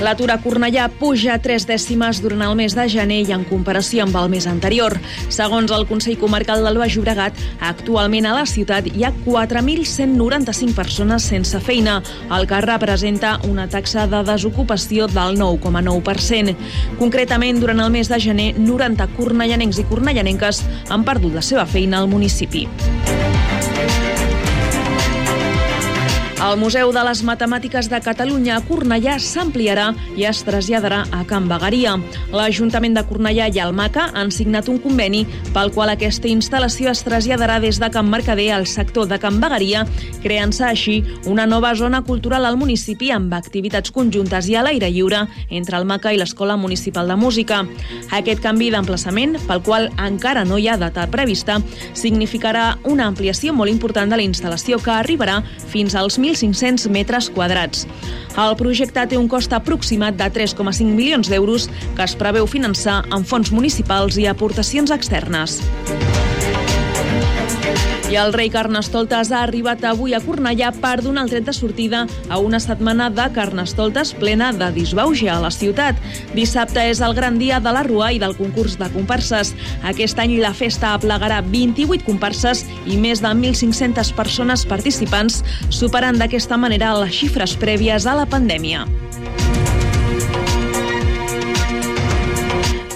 L'atur a Cornellà puja tres dècimes durant el mes de gener i en comparació amb el mes anterior. Segons el Consell Comarcal del Baix Llobregat, actualment a la ciutat hi ha 4.195 persones sense feina, el que representa una taxa de desocupació del 9,9%. Concretament, durant el mes de gener, 90 cornellanencs i cornellanenques han perdut la seva feina al municipi. El Museu de les Matemàtiques de Catalunya a Cornellà s'ampliarà i es traslladarà a Can Bagaria. L'Ajuntament de Cornellà i el MACA han signat un conveni pel qual aquesta instal·lació es traslladarà des de Can Mercader al sector de Can Bagaria, creant-se així una nova zona cultural al municipi amb activitats conjuntes i a l'aire lliure entre el MACA i l'Escola Municipal de Música. Aquest canvi d'emplaçament, pel qual encara no hi ha data prevista, significarà una ampliació molt important de la instal·lació que arribarà fins als 1.500 metres quadrats. El projecte té un cost aproximat de 3,5 milions d'euros que es preveu finançar amb fons municipals i aportacions externes. I el rei Carnestoltes ha arribat avui a Cornellà per donar el tret de sortida a una setmana de Carnestoltes plena de disbauja a la ciutat. Dissabte és el gran dia de la Rua i del concurs de comparses. Aquest any la festa aplegarà 28 comparses i més de 1.500 persones participants, superant d'aquesta manera les xifres prèvies a la pandèmia.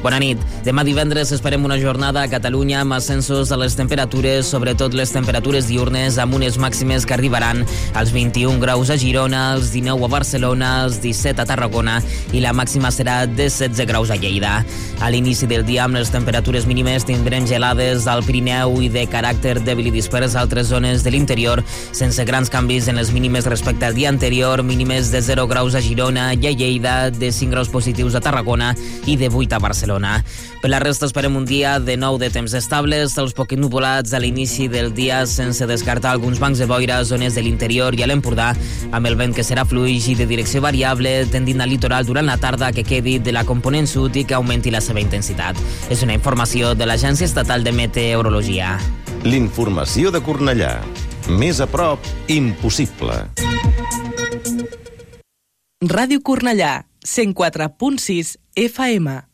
Bona nit. Demà divendres esperem una jornada a Catalunya amb ascensos de les temperatures, sobretot les temperatures diurnes, amb unes màximes que arribaran als 21 graus a Girona, als 19 a Barcelona, als 17 a Tarragona i la màxima serà de 16 graus a Lleida. A l'inici del dia, amb les temperatures mínimes, tindrem gelades al Pirineu i de caràcter dèbil i dispers a altres zones de l'interior, sense grans canvis en les mínimes respecte al dia anterior, mínimes de 0 graus a Girona i a Lleida, de 5 graus positius a Tarragona i de 8 a Barcelona. Barcelona. Per la resta esperem un dia de nou de temps estables, els poc nuvolats a l'inici del dia sense descartar alguns bancs de boira a zones de l'interior i a l'Empordà, amb el vent que serà fluix i de direcció variable, tendint al litoral durant la tarda que quedi de la component sud i que augmenti la seva intensitat. És una informació de l'Agència Estatal de Meteorologia. L'informació de Cornellà. Més a prop, impossible. Ràdio Cornellà, 104.6 FM.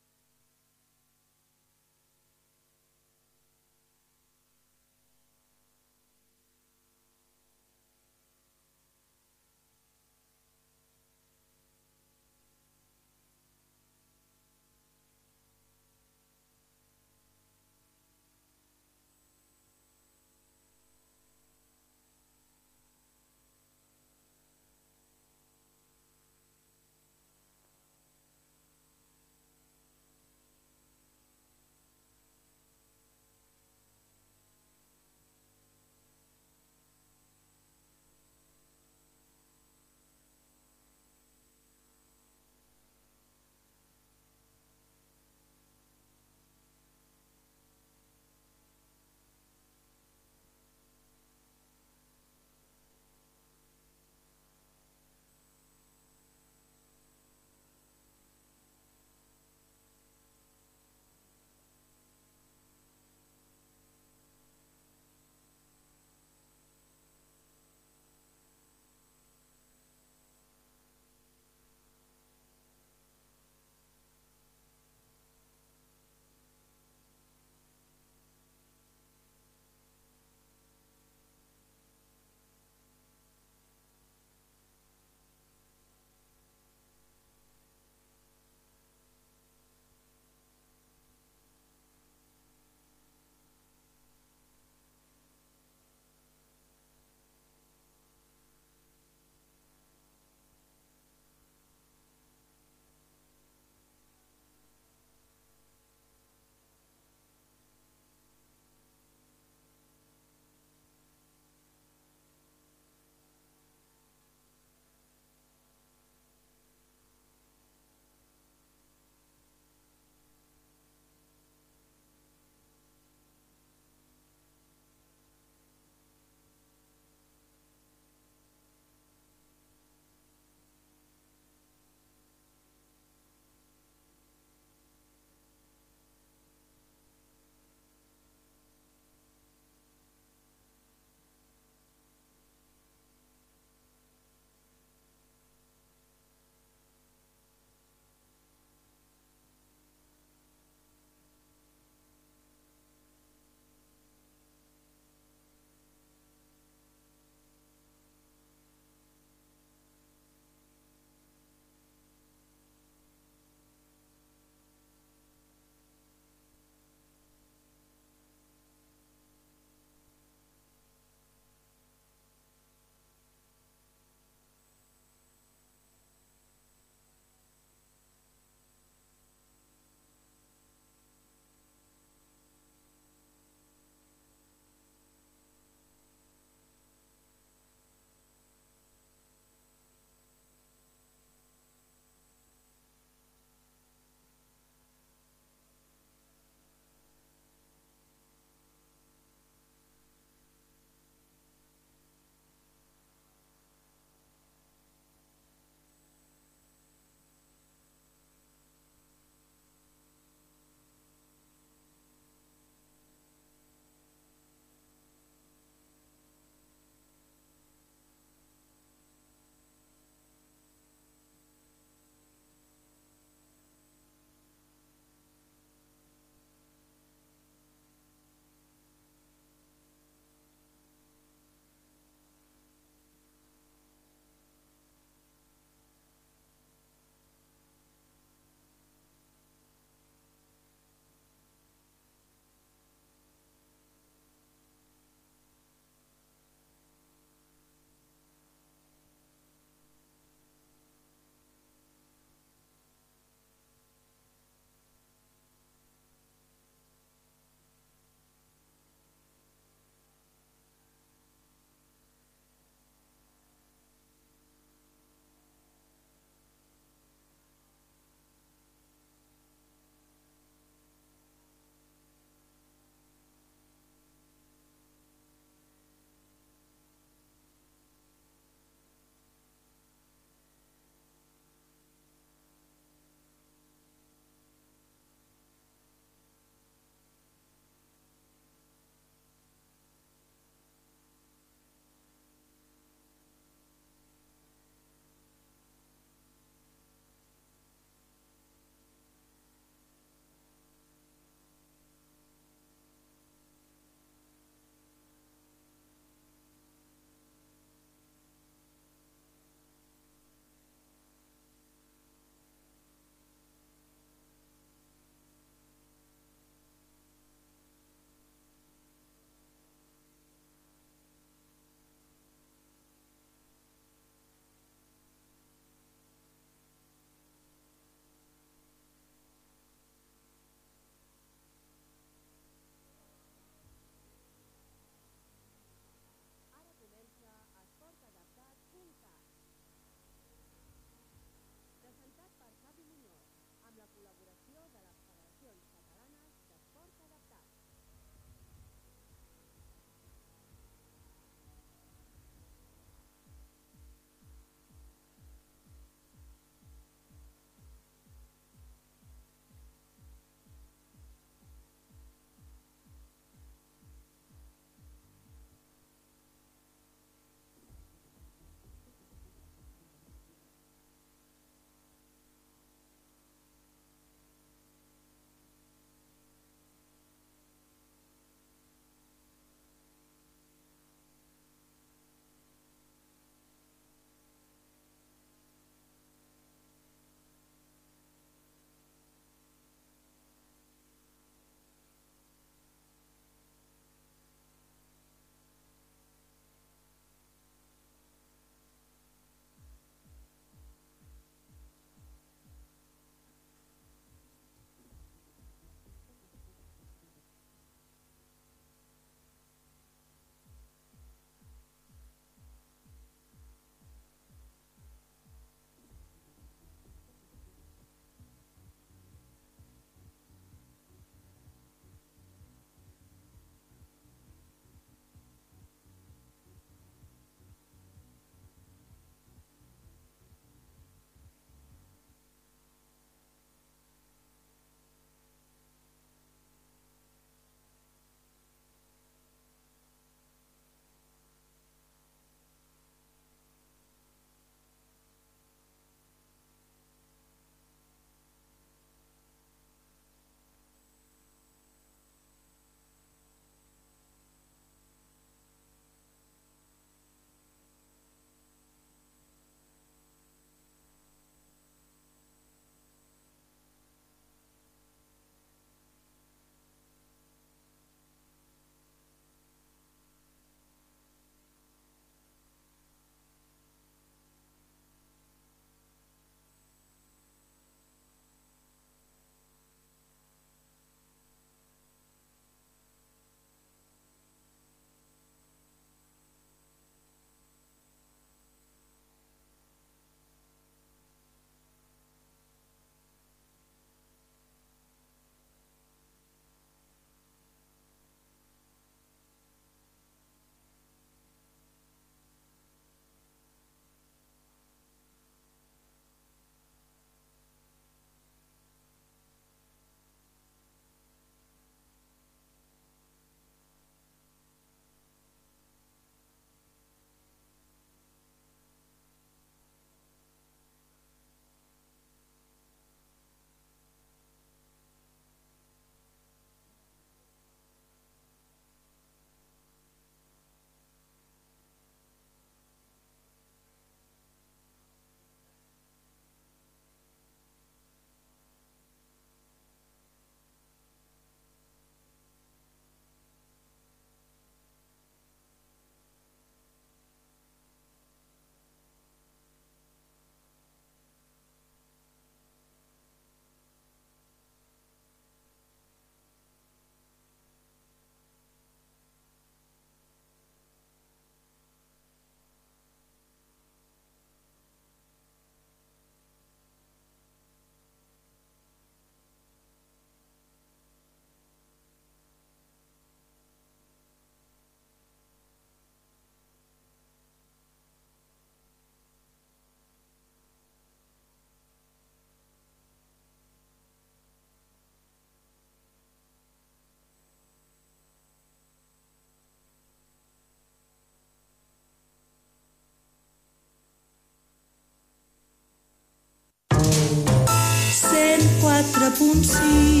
107.6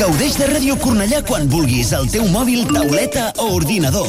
Gaudeix de Ràdio Cornellà quan vulguis, al teu mòbil, tauleta o ordinador.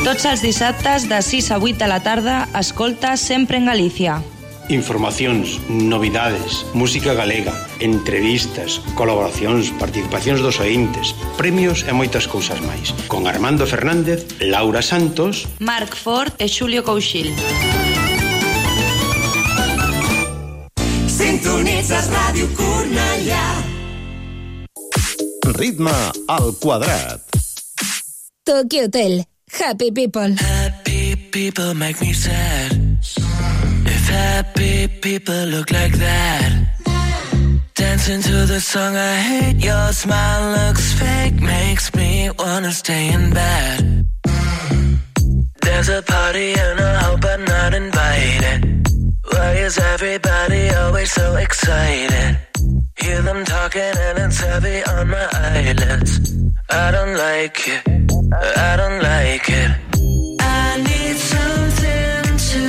Tots els dissabtes de 6 a 8 de la tarda, escolta sempre en Galícia. Informacións, novidades, música galega, entrevistas, colaboracións, participacións dos ointes, premios e moitas cousas máis. Con Armando Fernández, Laura Santos, Marc Ford e Xulio Couchil. Sintonitzes Ràdio Cornellà. Ritme al quadrat. Tokyo Hotel. Happy people. Happy people make me sad. If happy people look like that. Dancing to the song I hate, your smile looks fake, makes me wanna stay in bed. There's a party and I hope I'm not invited. Why is everybody always so excited? Hear them talking and it's heavy on my eyelids. I don't like it. I don't like it. I need something to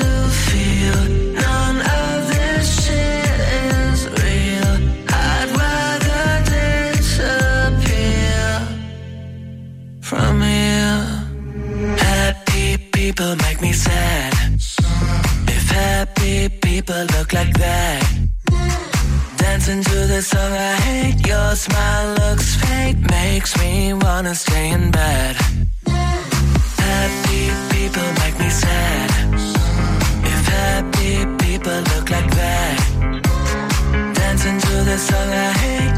feel. None of this shit is real. I'd rather disappear from here. Happy people make me sad. If happy people look like that. Dancing to the song I hate. Your smile looks fake, makes me wanna stay in bed. Happy people make me sad. If happy people look like that. Dancing to the song I hate.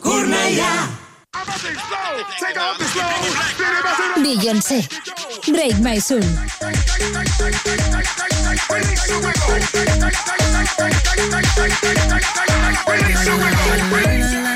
Cornellà. Ràdio Break My Soul. Break my soul.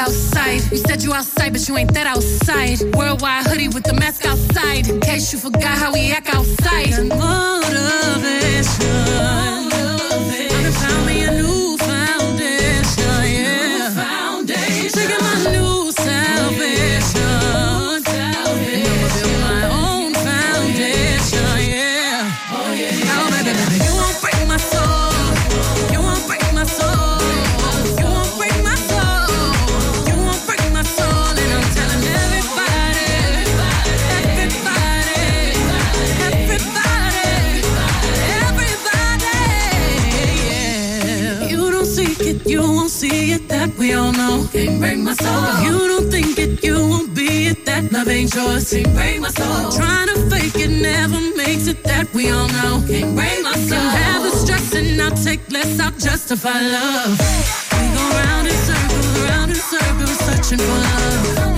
outside. You said you outside, but you ain't that outside. Worldwide hoodie with the mask outside. In case you forgot how we act outside. Motivation. Sing, bring my soul. You don't think it, you won't be it. That love ain't Can't break my soul. Trying to fake it never makes it. That we all know. Can't break my soul. Can have the stress and I'll take less. I'll justify love. We go round in circles, round in circles, searching for love.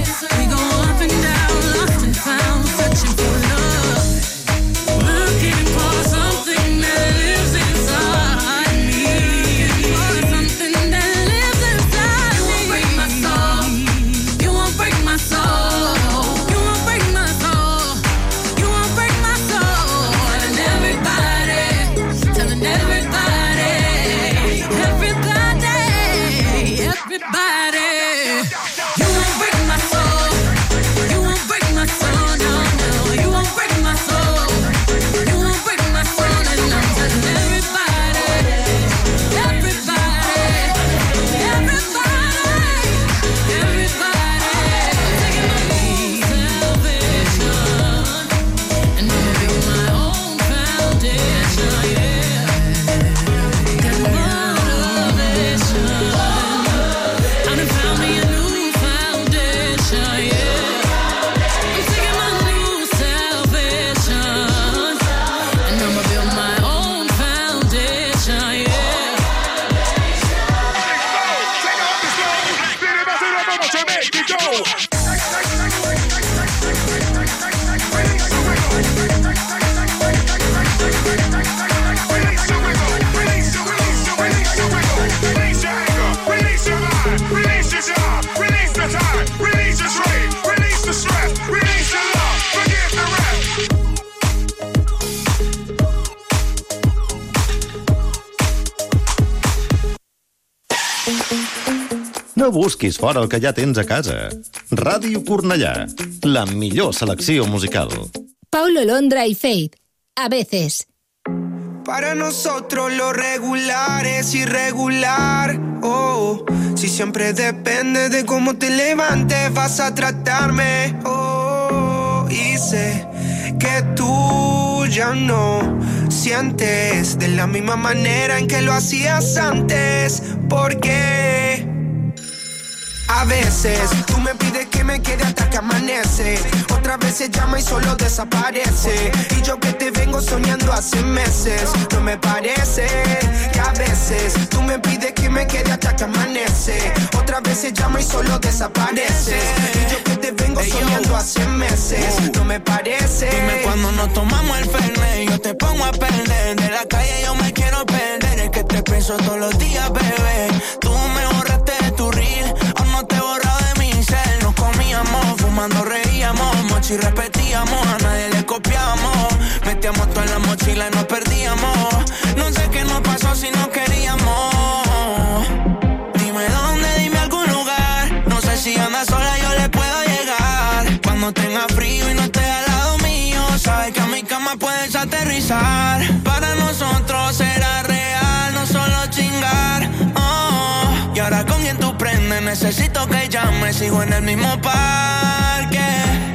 deixis fora el que ja tens casa. Ràdio Cornellà, la millor selecció musical. Paulo Londra y Faith, a veces. Para nosotros lo regular es irregular. Oh, si siempre depende de cómo te levantes, vas a tratarme. Oh, y sé que tú ya no sientes de la misma manera en que lo hacías antes. Porque a veces tú me pides que me quede hasta que amanece. Otras veces llama y solo desaparece. Y yo que te vengo soñando hace meses. No me parece que a veces tú me pides que me quede hasta que amanece. Otras veces llama y solo desaparece. Y yo que te vengo soñando hace meses. No me parece. Dime cuando nos tomamos el fernet, yo te pongo a perder. De la calle yo me quiero perder. Es que te pienso todos los días, bebé. Tú mochi repetíamos, a nadie le copiábamos. Metíamos todo en la mochila y nos perdíamos. No sé qué nos pasó si no queríamos. Dime dónde, dime algún lugar. No sé si andas sola, yo le puedo llegar. Cuando tenga frío y no esté al lado mío, sabes que a mi cama puedes aterrizar. Para nosotros será real, no solo chingar. Oh. Y ahora con quien tú prendes, necesito que llames. Sigo en el mismo parque.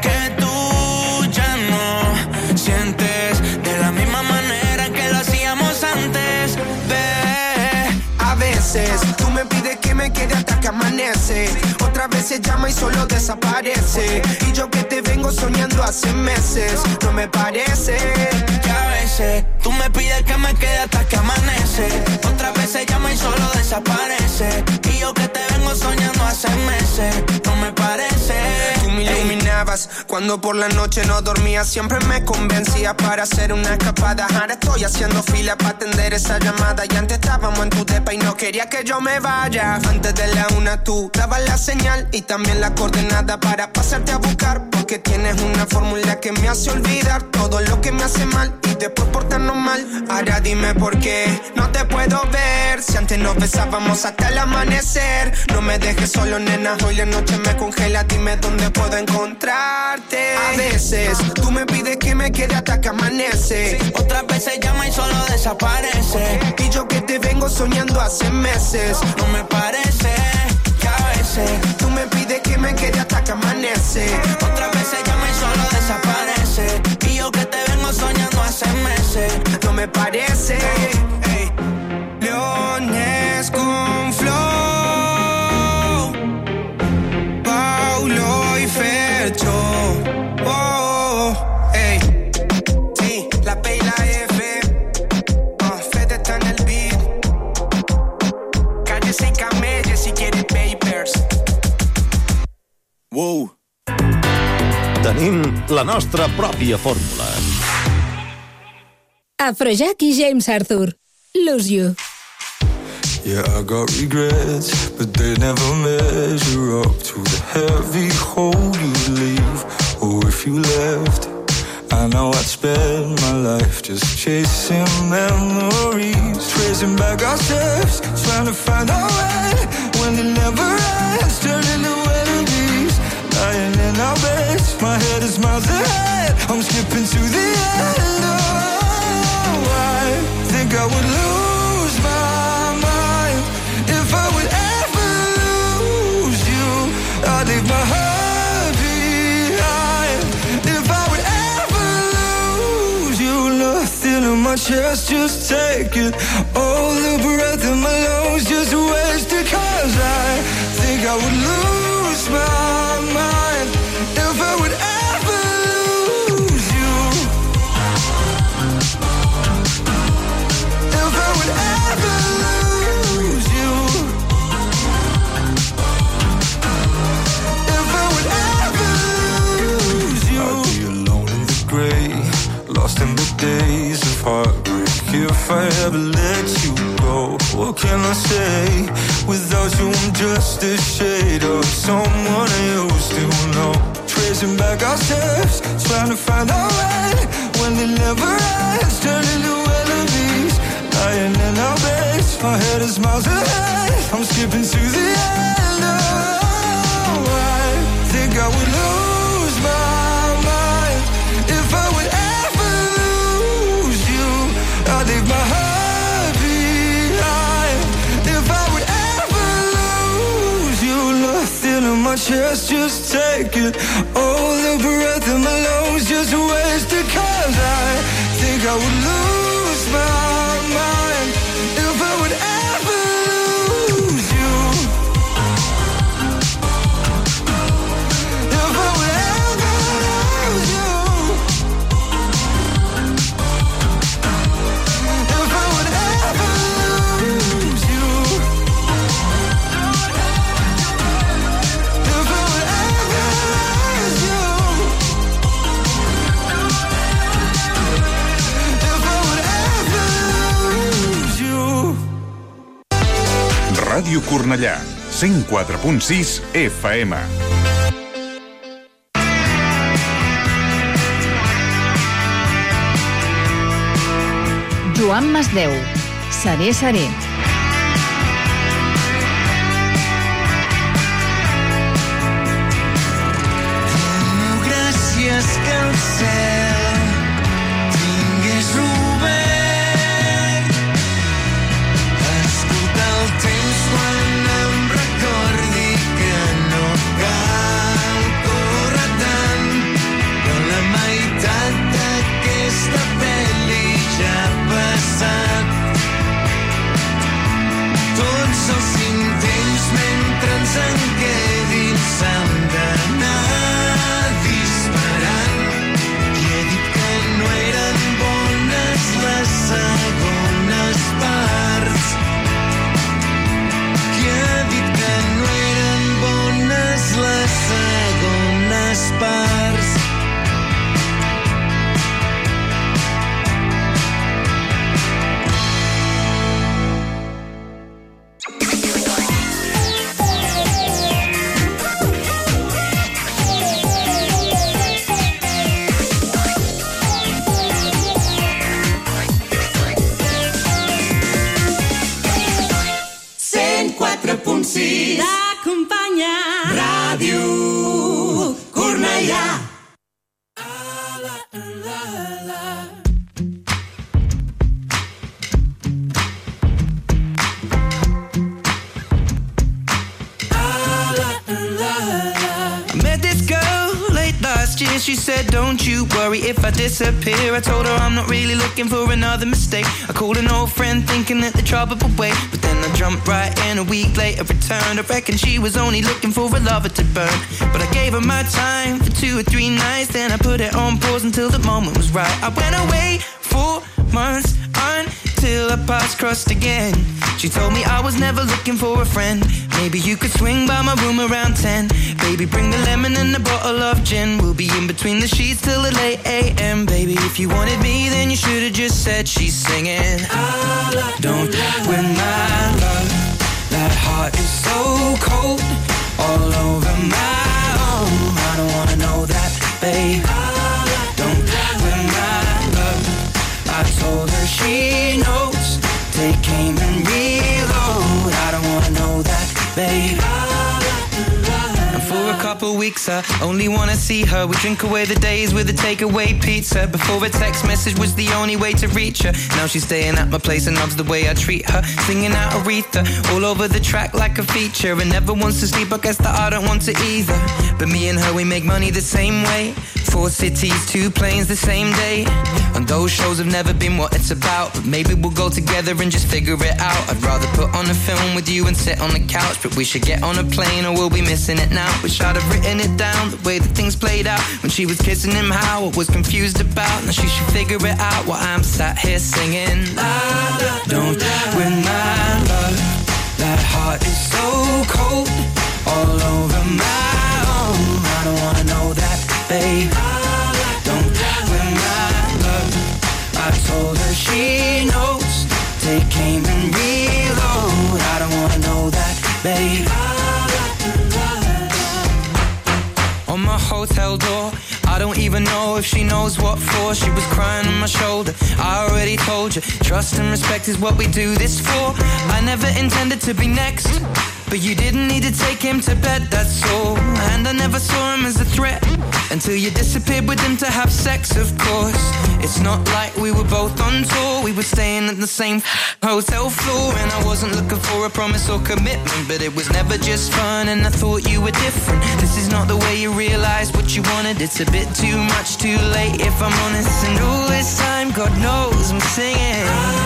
Que tú ya no sientes de la misma manera que lo hacíamos antes. A veces tú me pides que me quede hasta que amanece. Otras veces llama y solo desaparece. Y yo que te vengo soñando hace meses. No me parece que a veces tú me pides que me quede hasta que amanece. Otras veces llama y solo desaparece. Y yo que te soñando hace meses. No me parece. Tú me iluminabas cuando por la noche no dormía. Siempre me convencía para hacer una escapada. Ahora estoy haciendo fila para atender esa llamada. Y antes estábamos en tu depa y no quería que yo me vaya. Antes de la una tú dabas la señal y también la coordenada para pasarte a buscar. Porque tienes una fórmula que me hace olvidar todo lo que me hace mal y después portarnos mal. Ahora dime por qué no te puedo ver. Si antes nos besábamos hasta el amanecer. No me dejes solo, nena. Hoy la noche me congela. Dime dónde puedo encontrarte. A veces tú me pides que me quede hasta que amanece. Otras veces llama y solo desaparece. Y yo que te vengo soñando hace meses. No me parece que a veces tú me pides que me quede hasta que amanece. Otras veces llama y solo desaparece. Y yo que te vengo soñando hace meses. No me parece. La nostra pròpia fórmula. Afrojack i James Arthur. Lose You. Yeah, I got regrets, but they never measure up to the heavy hole you'd leave. Or if you left, I know I'd spend my life just chasing memories, tracing back our steps, trying to find our way when it never ends, turning lying in our beds. My head is miles ahead, I'm skipping to the end. Oh, I think I would lose my mind if I would ever lose you. I'd leave my heart behind if I would ever lose you. Nothing in my chest, just take it. All the breath in my lungs, just waste it. Cause I think I would lose my mind if I would ever lose you. If I would ever lose you. If I would ever lose you. I'd be alone in the grey, lost in the days of heartbreak. If I ever let you go, what can I say? Without just a shade of someone I used to know. Tracing back our steps, trying to find our way when it never ends, turning to enemies. Lying in our beds, my head is miles ahead. I'm skipping to the end. Oh, I think I would lose my my chest, just take it. All the breath in my lungs just wasted. Cause I think I would lose my mind Ràdio Cornellà, 104.6 FM. Joan Masdeu. Seré, seré. Gràcies really looking for another mistake. I called an old friend thinking that the trouble would wait. But then I jumped right in a week later, returned. I reckon she was only looking for a lover to burn. But I gave her my time for two or three nights. Then I put it on pause until the moment was right. I went away for months until our paths crossed again. She told me I was never looking for a friend. Maybe you could swing by my room around 10. Baby, bring the lemon and a bottle of gin. We'll be in between the sheets till the late AM. Baby, if you wanted me, then you should have just said she's singing. Don't win my love. That heart is so cold. All only wanna see her. We drink away the days with a takeaway pizza. Before a text message was the only way to reach her. Now she's staying at my place and loves the way I treat her. Singing out Aretha all over the track like a feature. And never wants to sleep, I guess that I don't want to either. But me and her, we make money the same way. Four cities, two planes the same day. And those shows have never been what it's about. But maybe we'll go together and just figure it out. I'd rather put on a film with you and sit on the couch. But we should get on a plane or we'll be missing it now. Wish I'd have written it down the way that things played out. When she was kissing him, how I was confused about. Now she should figure it out while I'm sat here singing. Don't win my love. That heart is so cold. All over my own. I don't wanna know that, babe. Don't win my love. I told her she knows. Take aim and reload. I don't wanna know that, babe. My hotel door, I I don't even know if she knows what for. She was crying on my shoulder. I already told you, trust and respect is what we do this for. I never intended to be next. But you didn't need to take him to bed, that's all. And I never saw him as a threat until you disappeared with him to have sex, of course. It's not like we were both on tour, we were staying at the same hotel floor. And I wasn't looking for a promise or commitment, but it was never just fun. And I thought you were different. This is not the way you realized what you wanted. It's a bit too much, too late, if I'm honest. And all this time, God knows I'm singing.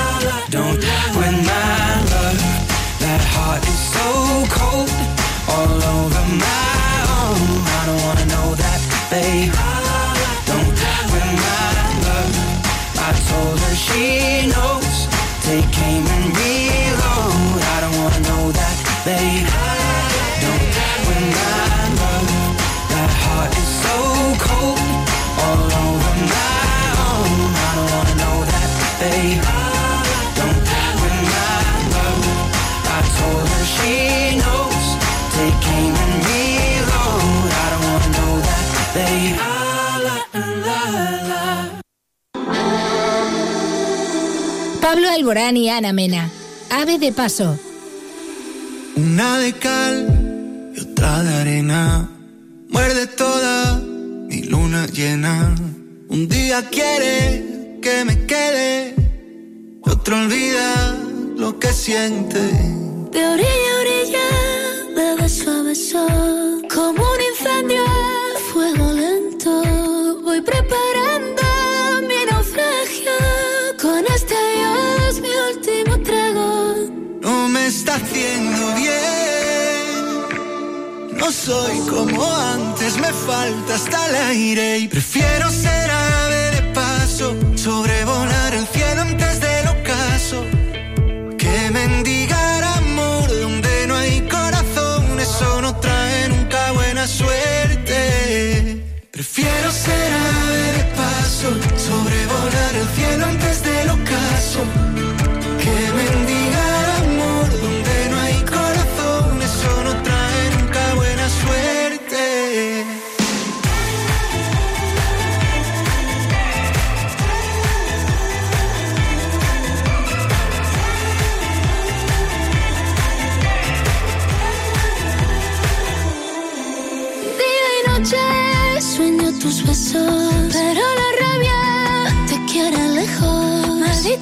Alborán y Ana Mena. Ave de paso. Una de cal y otra de arena. Muerde toda mi luna llena. Un día quiere que me quede. y Otro olvida lo que siente. De orilla a orilla, de beso a beso, como un incendio a fuego lento. Voy preparando haciendo bien. No soy como antes, me falta hasta el aire y prefiero ser ave de paso, sobrevolar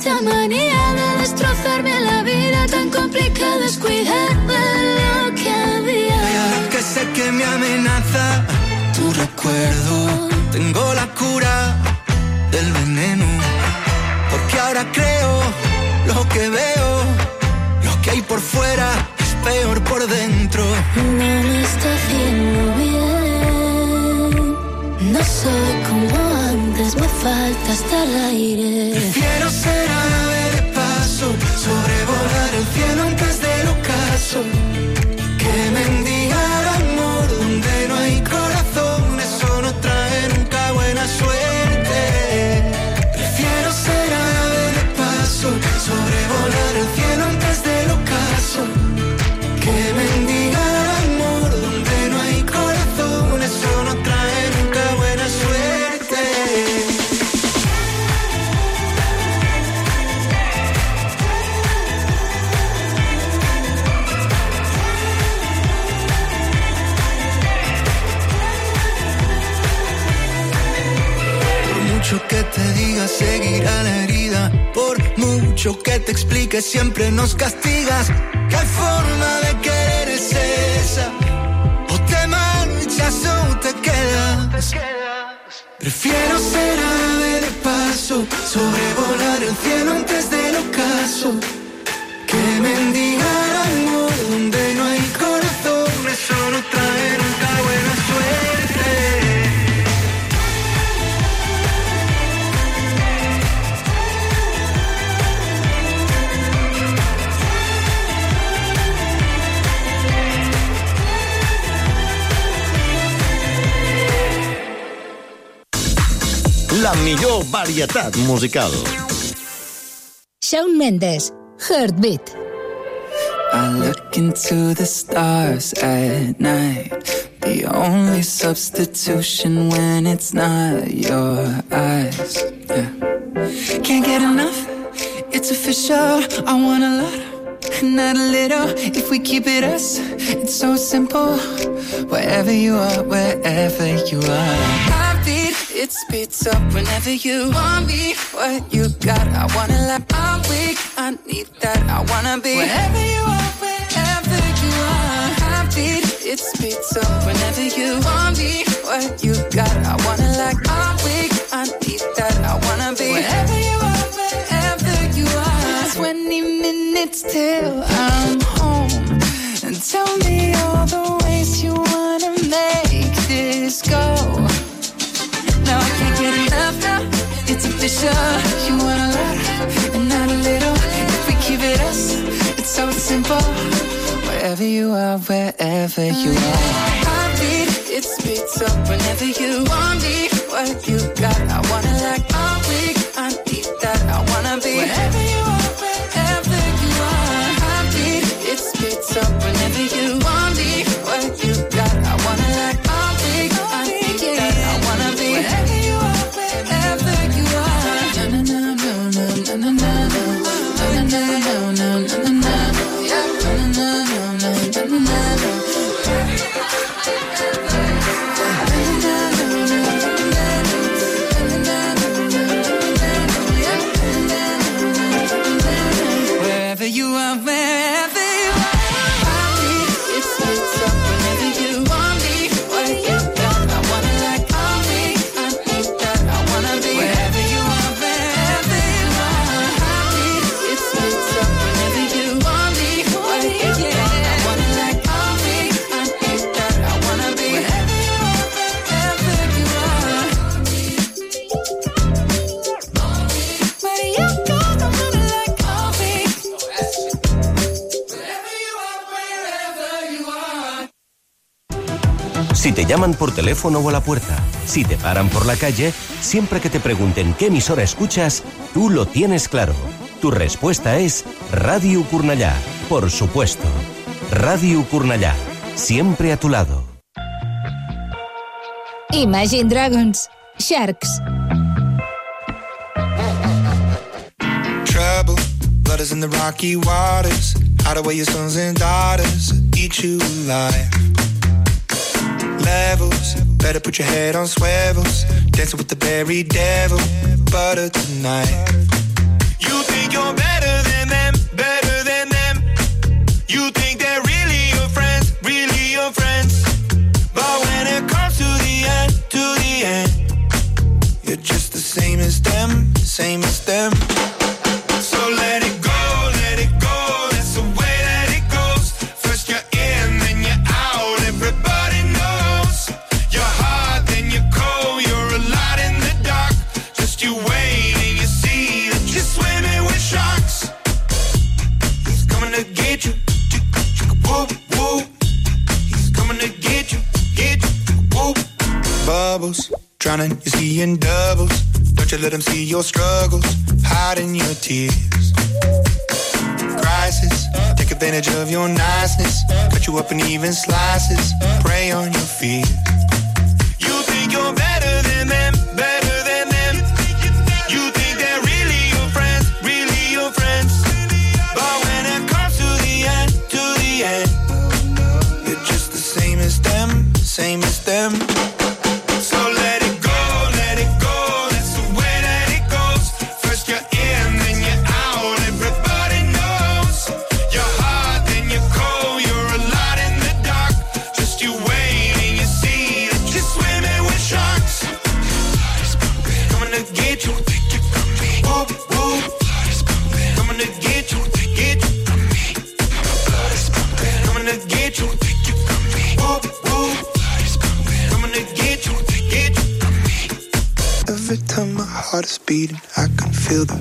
Maldita manía de destrozarme la vida, tan complicado es cuidar de lo que había. Que sé que me amenaza tu recuerdo, tengo la cura del veneno. Porque ahora creo lo que veo, lo que hay por fuera es peor por dentro. No me está haciendo bien. No soy como antes, me falta hasta el aire. Prefiero te explique, siempre nos castigas. ¿Qué forma de querer es esa? O te marchas o te quedas. Prefiero ser ave de paso, sobrevolar el cielo antes del ocaso. Millor varietat musical. Shawn Mendes, Heartbeat. I look into the stars at night. the only substitution when it's not your eyes. Yeah. Can't get enough, it's official. I want a lot, not a little. If we keep it us, it's so simple. Wherever you are, wherever you are. It speeds up whenever you want me. What you got, I wanna like. I'm weak, I need that. I wanna be wherever you are, wherever you are. Heartbeat, it speeds up whenever you want me. What you got, I wanna like. I'm weak, I need that. I wanna be wherever you are, wherever you are. 20 minutes till I'm home. And tell me all the It's official. You want a lot and not a little. If we keep it us, it's so simple. Wherever you are, wherever you are. Heartbeat, it speeds up whenever you want me. What you got, I wanna like. Por teléfono o a la puerta, si te paran por la calle, siempre que te pregunten qué emisora escuchas, tú lo tienes claro. Tu respuesta es Radio Curnallà, por supuesto. Radio Curnallà, siempre a tu lado. Imagine Dragons. Sharks. Trouble, blood is in the rocky waters. Hide away your sons and daughters, eat you alive. Levels, better put your head on swivels. Dancing with the very devil, butter tonight. You think you're better than them, better than them. You think they're really your friends, really your friends. But when it comes to the end, to the end, you're just the same as them, same as drowning, you're seeing doubles. Don't you let them see your struggles, hiding your tears. Crisis, take advantage of your niceness. Cut you up in even slices, prey on your fears.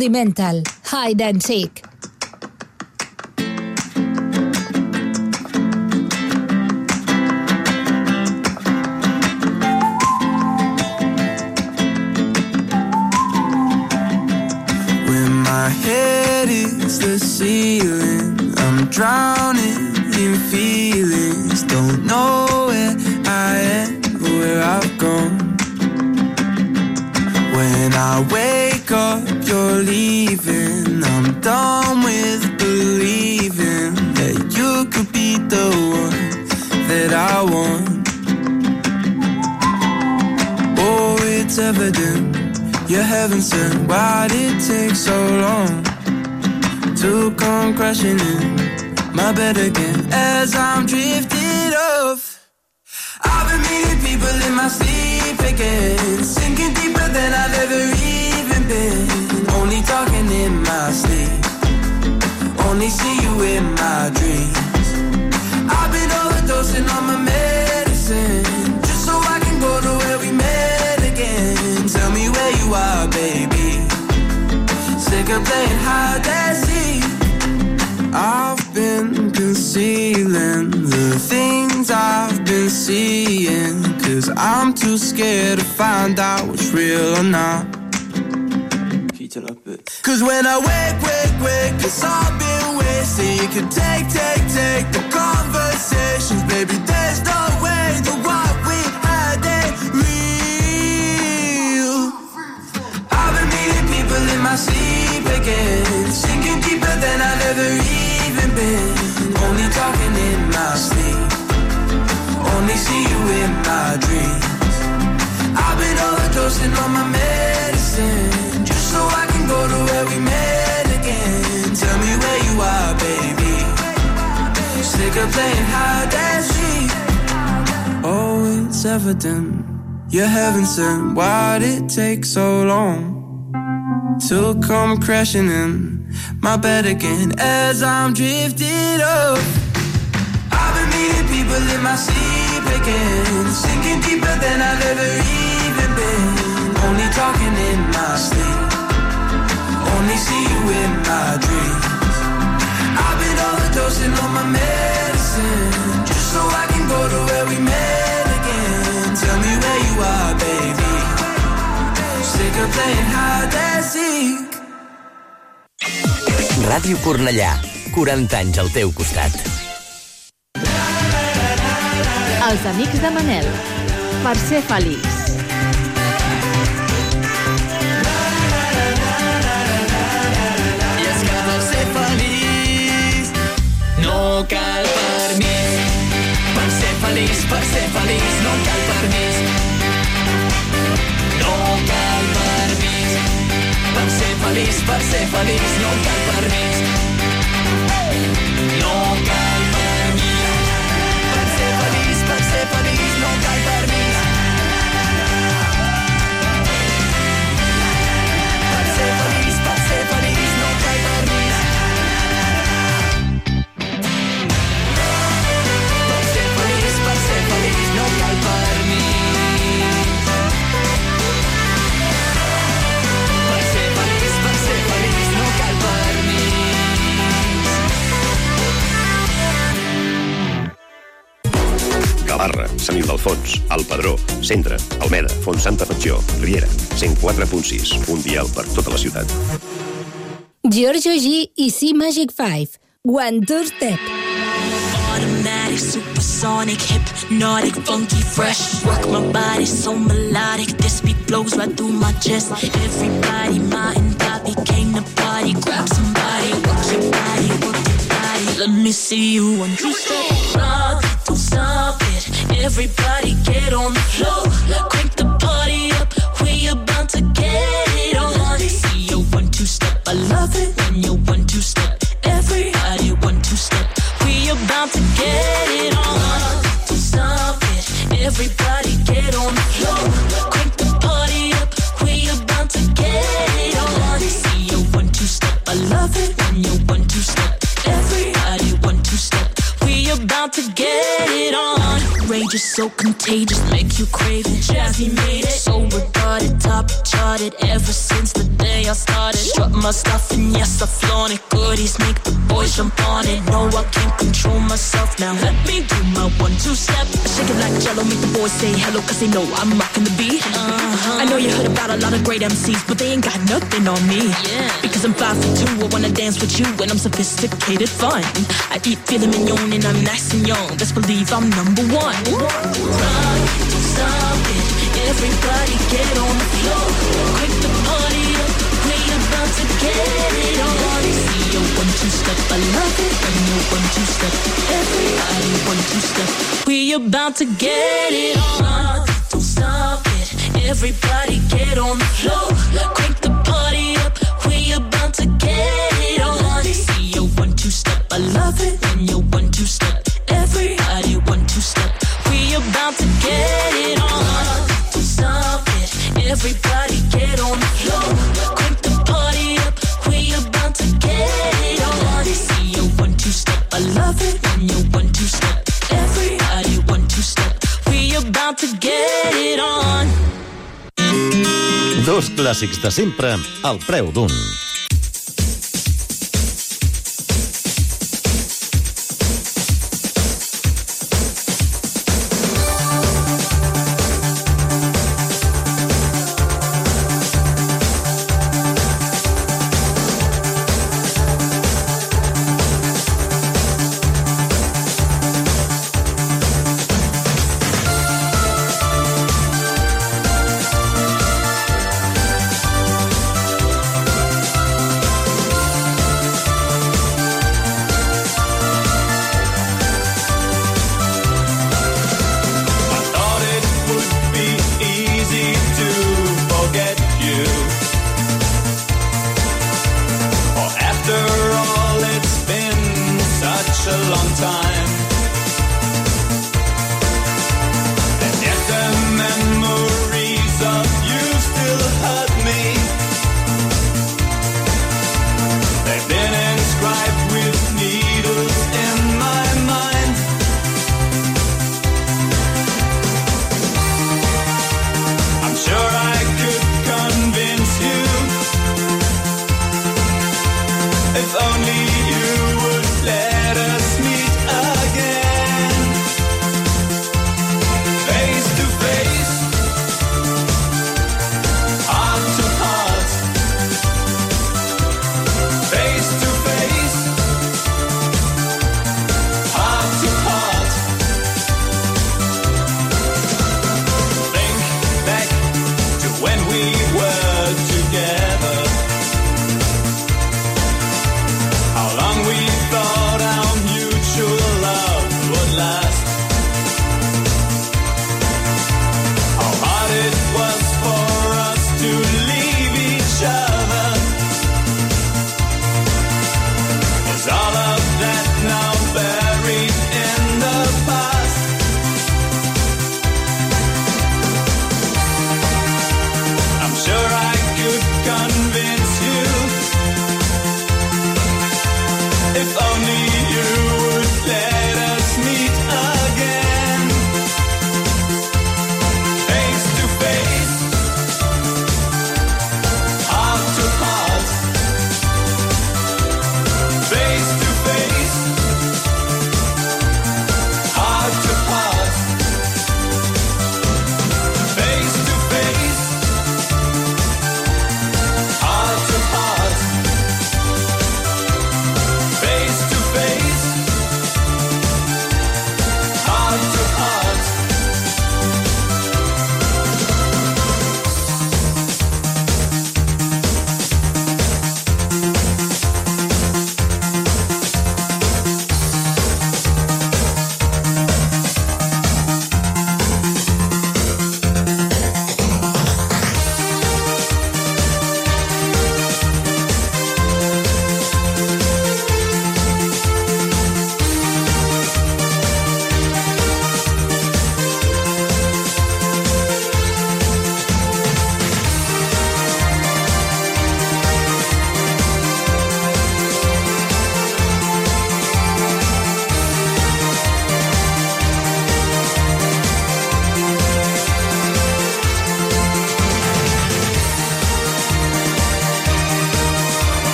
Rudimental. Hide and Seek. Evident you're heaven sent. Why did it take so long to come crashing in my bed again as I'm drifting off? I've been meeting people in my sleep again, sinking deeper than I've ever even been. Only talking in my sleep, only see you in my dreams. I've been overdosing on my Playing hide and seek. I've been concealing the things I've been seeing. Cause I'm too scared to find out what's real or not. Cause when I wake, wake, wake, it's all been wasted. You can take, take, take the conversations, baby. There's no way that see you in my dreams. I've been overdosing on my medicine, just so I can go to where we met again. Tell me where you are, baby. Sick of playing hide and seek. Oh, it's evident you're heaven sent. Why'd it take so long to come crashing in my bed again as I'm drifting up? I've been meeting people in my sleep again, sinking deeper than I've ever even been. Only talking in my sleep, only see you in my dreams. I've been overdosing on my medicine, just so I can go to where we met again. Tell me where you are, baby. Sick of playing hide and seek. Ràdio Cornellà, 40 anys al teu costat. Els amics de Manel. Ser feliç. I és per ser feliç no cal permís. Per ser feliç, per ser feliç no cal permís. No cal permís. Per ser feliç, per ser feliç no cal permís. No Sant Ildefons, El Pedró, Centre, Almeda, Font Santa Fatjó, Riera, 104.6, un dial per tota la ciutat. Giorgio G i C Magic 5. One Tour Step. Automatic, supersonic, hypnotic, funky, fresh. Work my body so melodic. This beat flows right through my chest. Everybody, my and Bobby came to party. Grab somebody, work your body, work your body. Let me see you one two step. Everybody get on the floor. Crank the party up. We about to get it on. See you one two step. I love it when you one two step. Everybody one two step. We about to get it on. Stop it. Everybody get on the floor. Outrageous, so contagious, make you crave it. Jazzy made it, so regarded, top charted ever since the day I started. Strut my stuff and yes I flaunt it. Goodies make the boys jump on it. No, I can't control myself now. Let me do my one two step. Shake it like Jello, make the boys say hello, cause they know I'm rocking the beat. Uh-huh. I know you heard about a lot of great MCs, but they ain't got nothing on me. Yeah. Because I'm five for two, I wanna dance with you, and I'm sophisticated fun. I eat filet mignon and I'm nice and young. Best believe I'm number one. Rock, don't stop it. Everybody get on the floor. Quick the party up. We about to get it on. See your one two step, I love it. And your one two step. To get it on. Everybody get on the floor. About to get it on. See two step, love it. Two step. Everybody step. About to get it on. Dos clàssics de sempre al preu d'un. to forget you. Or after all, it's been such a long time.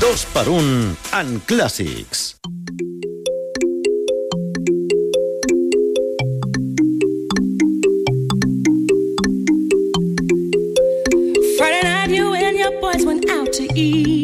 Dos per un en Clàssics. Friday night you and your boys went out to eat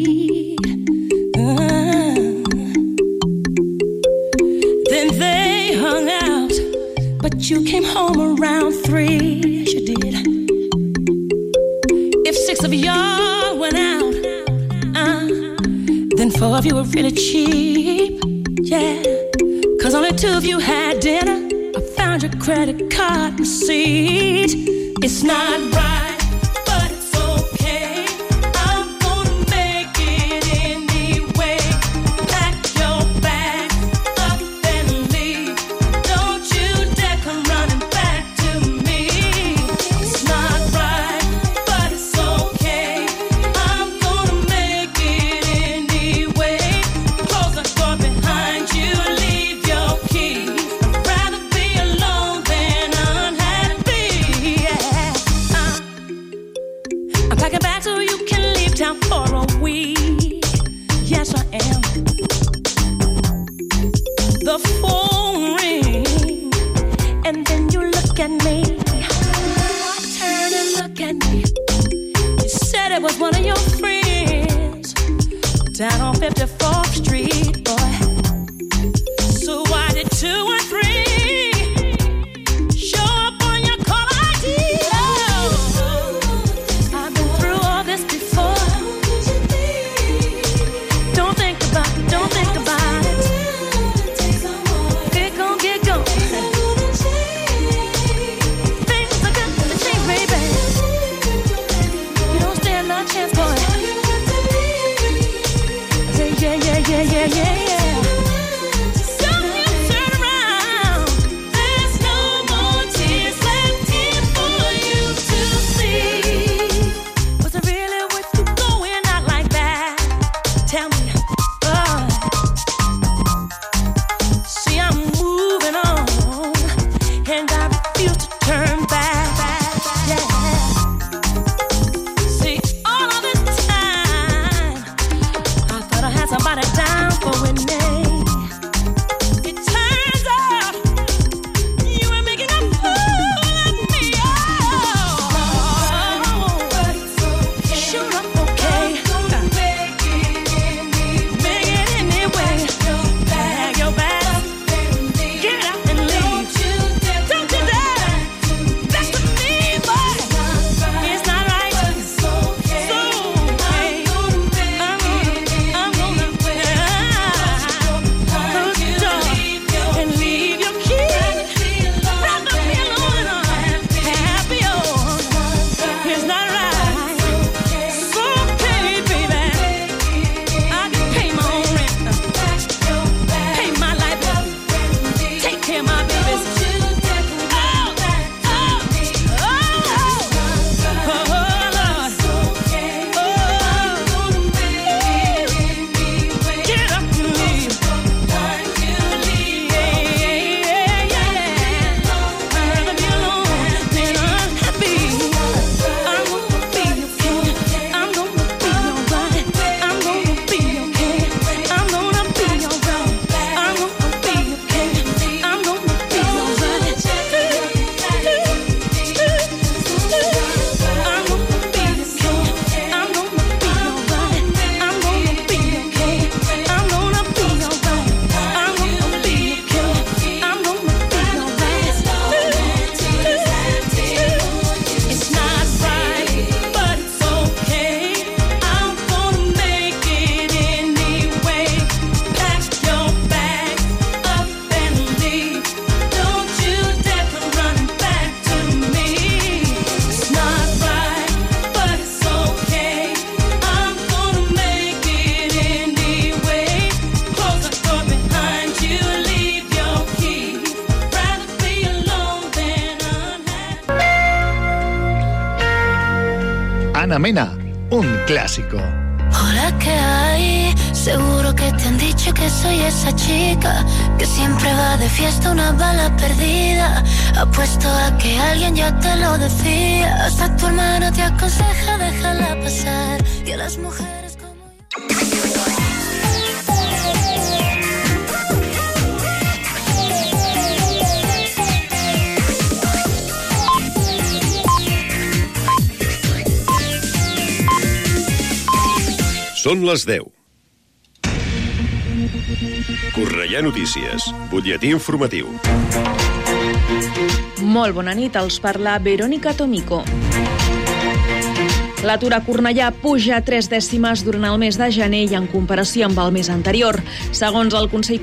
les 10. Cornellà Notícies, butlletí informatiu. Molt bona nit, els parla Verónica Tomico. L'atur a Cornellà puja tres dècimes durant el mes de gener i en comparació amb el mes anterior. Segons el Consell